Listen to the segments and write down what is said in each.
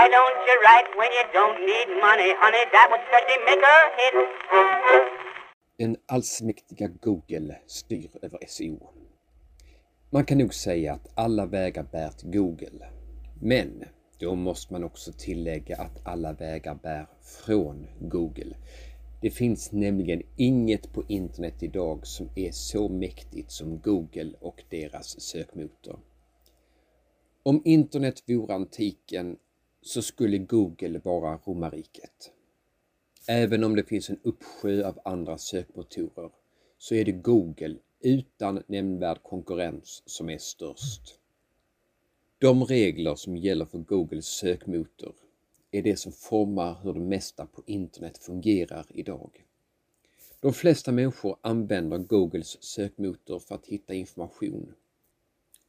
Why don't you write when you don't need money, honey? That would certainly make a hit. Den allsmäktiga Google styr över SEO. Man kan nog säga att alla vägar bär till Google. Men då måste man också tillägga att alla vägar bär från Google. Det finns nämligen inget på internet idag som är så mäktigt som Google och deras sökmotor. Om internet vore antiken så skulle Google vara romarriket. Även om det finns en uppsjö av andra sökmotorer så är det Google utan nämnvärd konkurrens som är störst. De regler som gäller för Googles sökmotor är det som formar hur det mesta på internet fungerar idag. De flesta människor använder Googles sökmotor för att hitta information.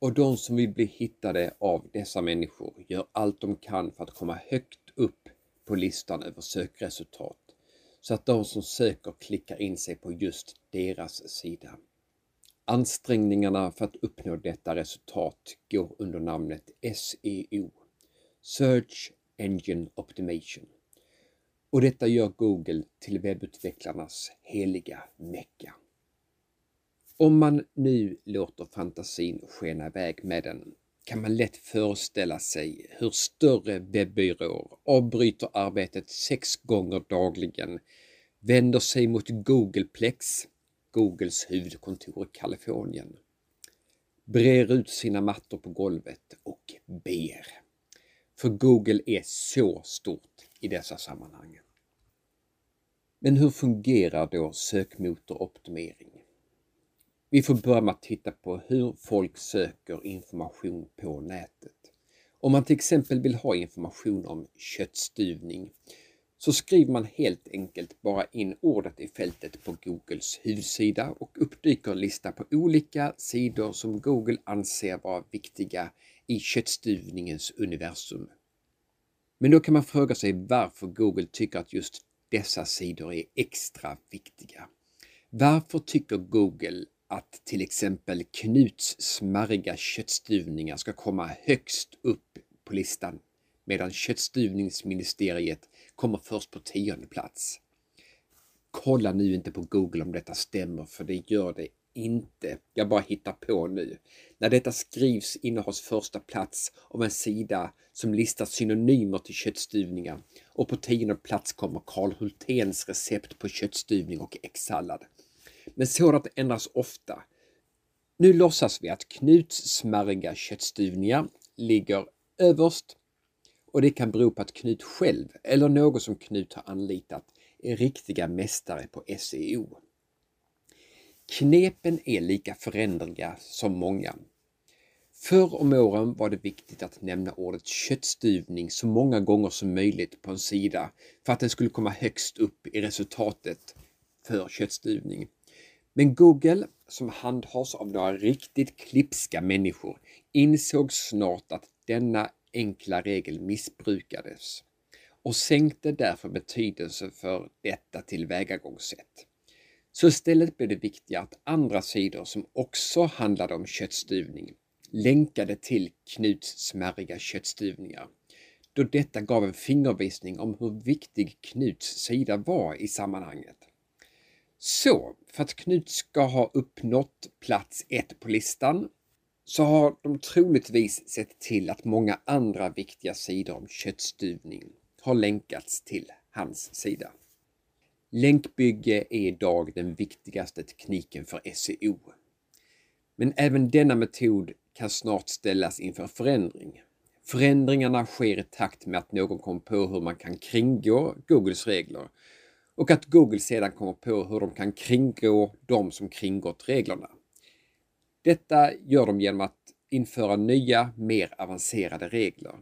Och de som vill bli hittade av dessa människor gör allt de kan för att komma högt upp på listan över sökresultat så att de som söker klickar in sig på just deras sida. Ansträngningarna för att uppnå detta resultat går under namnet SEO, Search Engine Optimation. Och detta gör Google till webbutvecklarnas heliga mecka. Om man nu låter fantasin skena iväg med den kan man lätt föreställa sig hur större webbyråer avbryter arbetet sex gånger dagligen, vänder sig mot Googleplex, Googles huvudkontor i Kalifornien, brer ut sina mattor på golvet och ber. För Google är så stort i dessa sammanhang. Men hur fungerar då sökmotoroptimering? Vi får börja med att titta på hur folk söker information på nätet. Om man till exempel vill ha information om köttstuvning så skriver man helt enkelt bara in ordet i fältet på Googles huvudsida och uppdyker en lista på olika sidor som Google anser vara viktiga i köttstuvningens universum. Men då kan man fråga sig varför Google tycker att just dessa sidor är extra viktiga. Varför tycker Google att till exempel Knuts smarriga köttstuvningar ska komma högst upp på listan medan köttstuvningsministeriet kommer först på tionde plats. Kolla nu inte på Google om detta stämmer för det gör det inte. Jag bara hittar på nu. När detta skrivs innehas första plats av en sida som listar synonymer till köttstuvningar och på tionde plats kommer Karl Hulténs recept på köttstuvning och äggsallad. Men sådant ändras ofta. Nu låtsas vi att Knuts smarriga köttstuvningar ligger överst och det kan bero på att Knut själv eller någon som Knut har anlitat är riktiga mästare på SEO. Knepen är lika föränderliga som många. Förr om åren var det viktigt att nämna ordet köttstuvning så många gånger som möjligt på en sida för att den skulle komma högst upp i resultatet för köttstuvning. Men Google, som handhas av några riktigt klipska människor, insåg snart att denna enkla regel missbrukades och sänkte därför betydelsen för detta tillvägagångssätt. Så istället blev det viktiga att andra sidor som också handlade om köttstuvning länkade till Knuts smarriga köttstuvningar då detta gav en fingervisning om hur viktig Knuts sida var i sammanhanget. Så, för att Knut ska ha uppnått plats ett på listan så har de troligtvis sett till att många andra viktiga sidor om köttstuvning har länkats till hans sida. Länkbygge är idag den viktigaste tekniken för SEO. Men även denna metod kan snart ställas inför förändring. Förändringarna sker i takt med att någon kommer på hur man kan kringgå Googles regler och att Google sedan kommer på hur de kan kringgå de som kringgått reglerna. Detta gör de genom att införa nya, mer avancerade regler.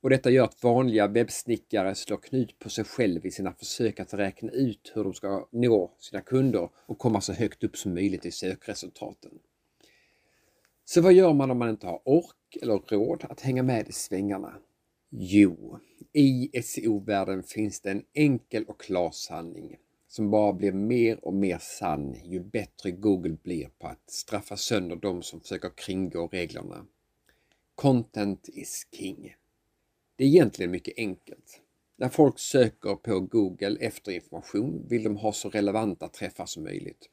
Och detta gör att vanliga webbsnickare slår knut på sig själv i sina försök att räkna ut hur de ska nå sina kunder och komma så högt upp som möjligt i sökresultaten. Så vad gör man om man inte har ork eller råd att hänga med i svängarna? Jo, i SEO-världen finns det en enkel och klar sanning som bara blir mer och mer sann ju bättre Google blir på att straffa sönder de som försöker kringgå reglerna. Content is king. Det är egentligen mycket enkelt. När folk söker på Google efter information vill de ha så relevanta träffar som möjligt.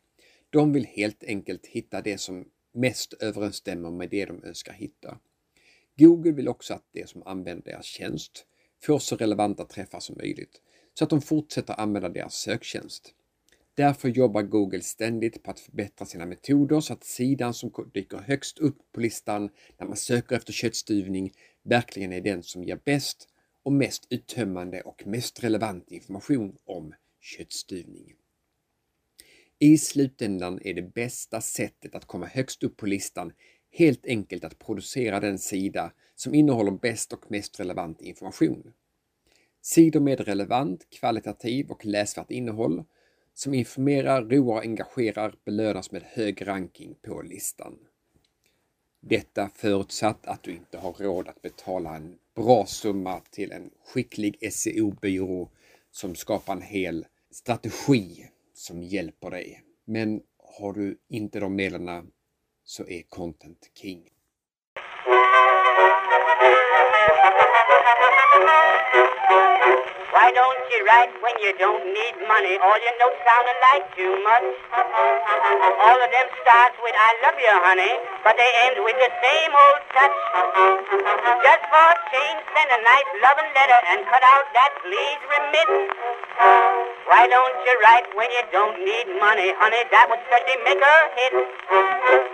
De vill helt enkelt hitta det som mest överensstämmer med det de önskar hitta. Google vill också att de som använder deras tjänst får så relevanta träffar som möjligt så att de fortsätter använda deras söktjänst. Därför jobbar Google ständigt på att förbättra sina metoder så att sidan som dyker högst upp på listan när man söker efter köttstuvning verkligen är den som ger bäst och mest uttömmande och mest relevant information om köttstuvning. I slutändan är det bästa sättet att komma högst upp på listan helt enkelt att producera den sida som innehåller bäst och mest relevant information. Sidor med relevant, kvalitativ och läsvärt innehåll som informerar, roar och engagerar belönas med hög ranking på listan. Detta förutsatt att du inte har råd att betala en bra summa till en skicklig SEO-byrå som skapar en hel strategi som hjälper dig. Men har du inte de medlen så är content king. Why don't you write when you don't need money? All your notes sound alike too much. All of them start with I love you, honey, but they end with the same old touch. Just for a change, send a nice loving letter and cut out that please remit. Why don't you write when you don't need money, honey? That would certainly make a hit.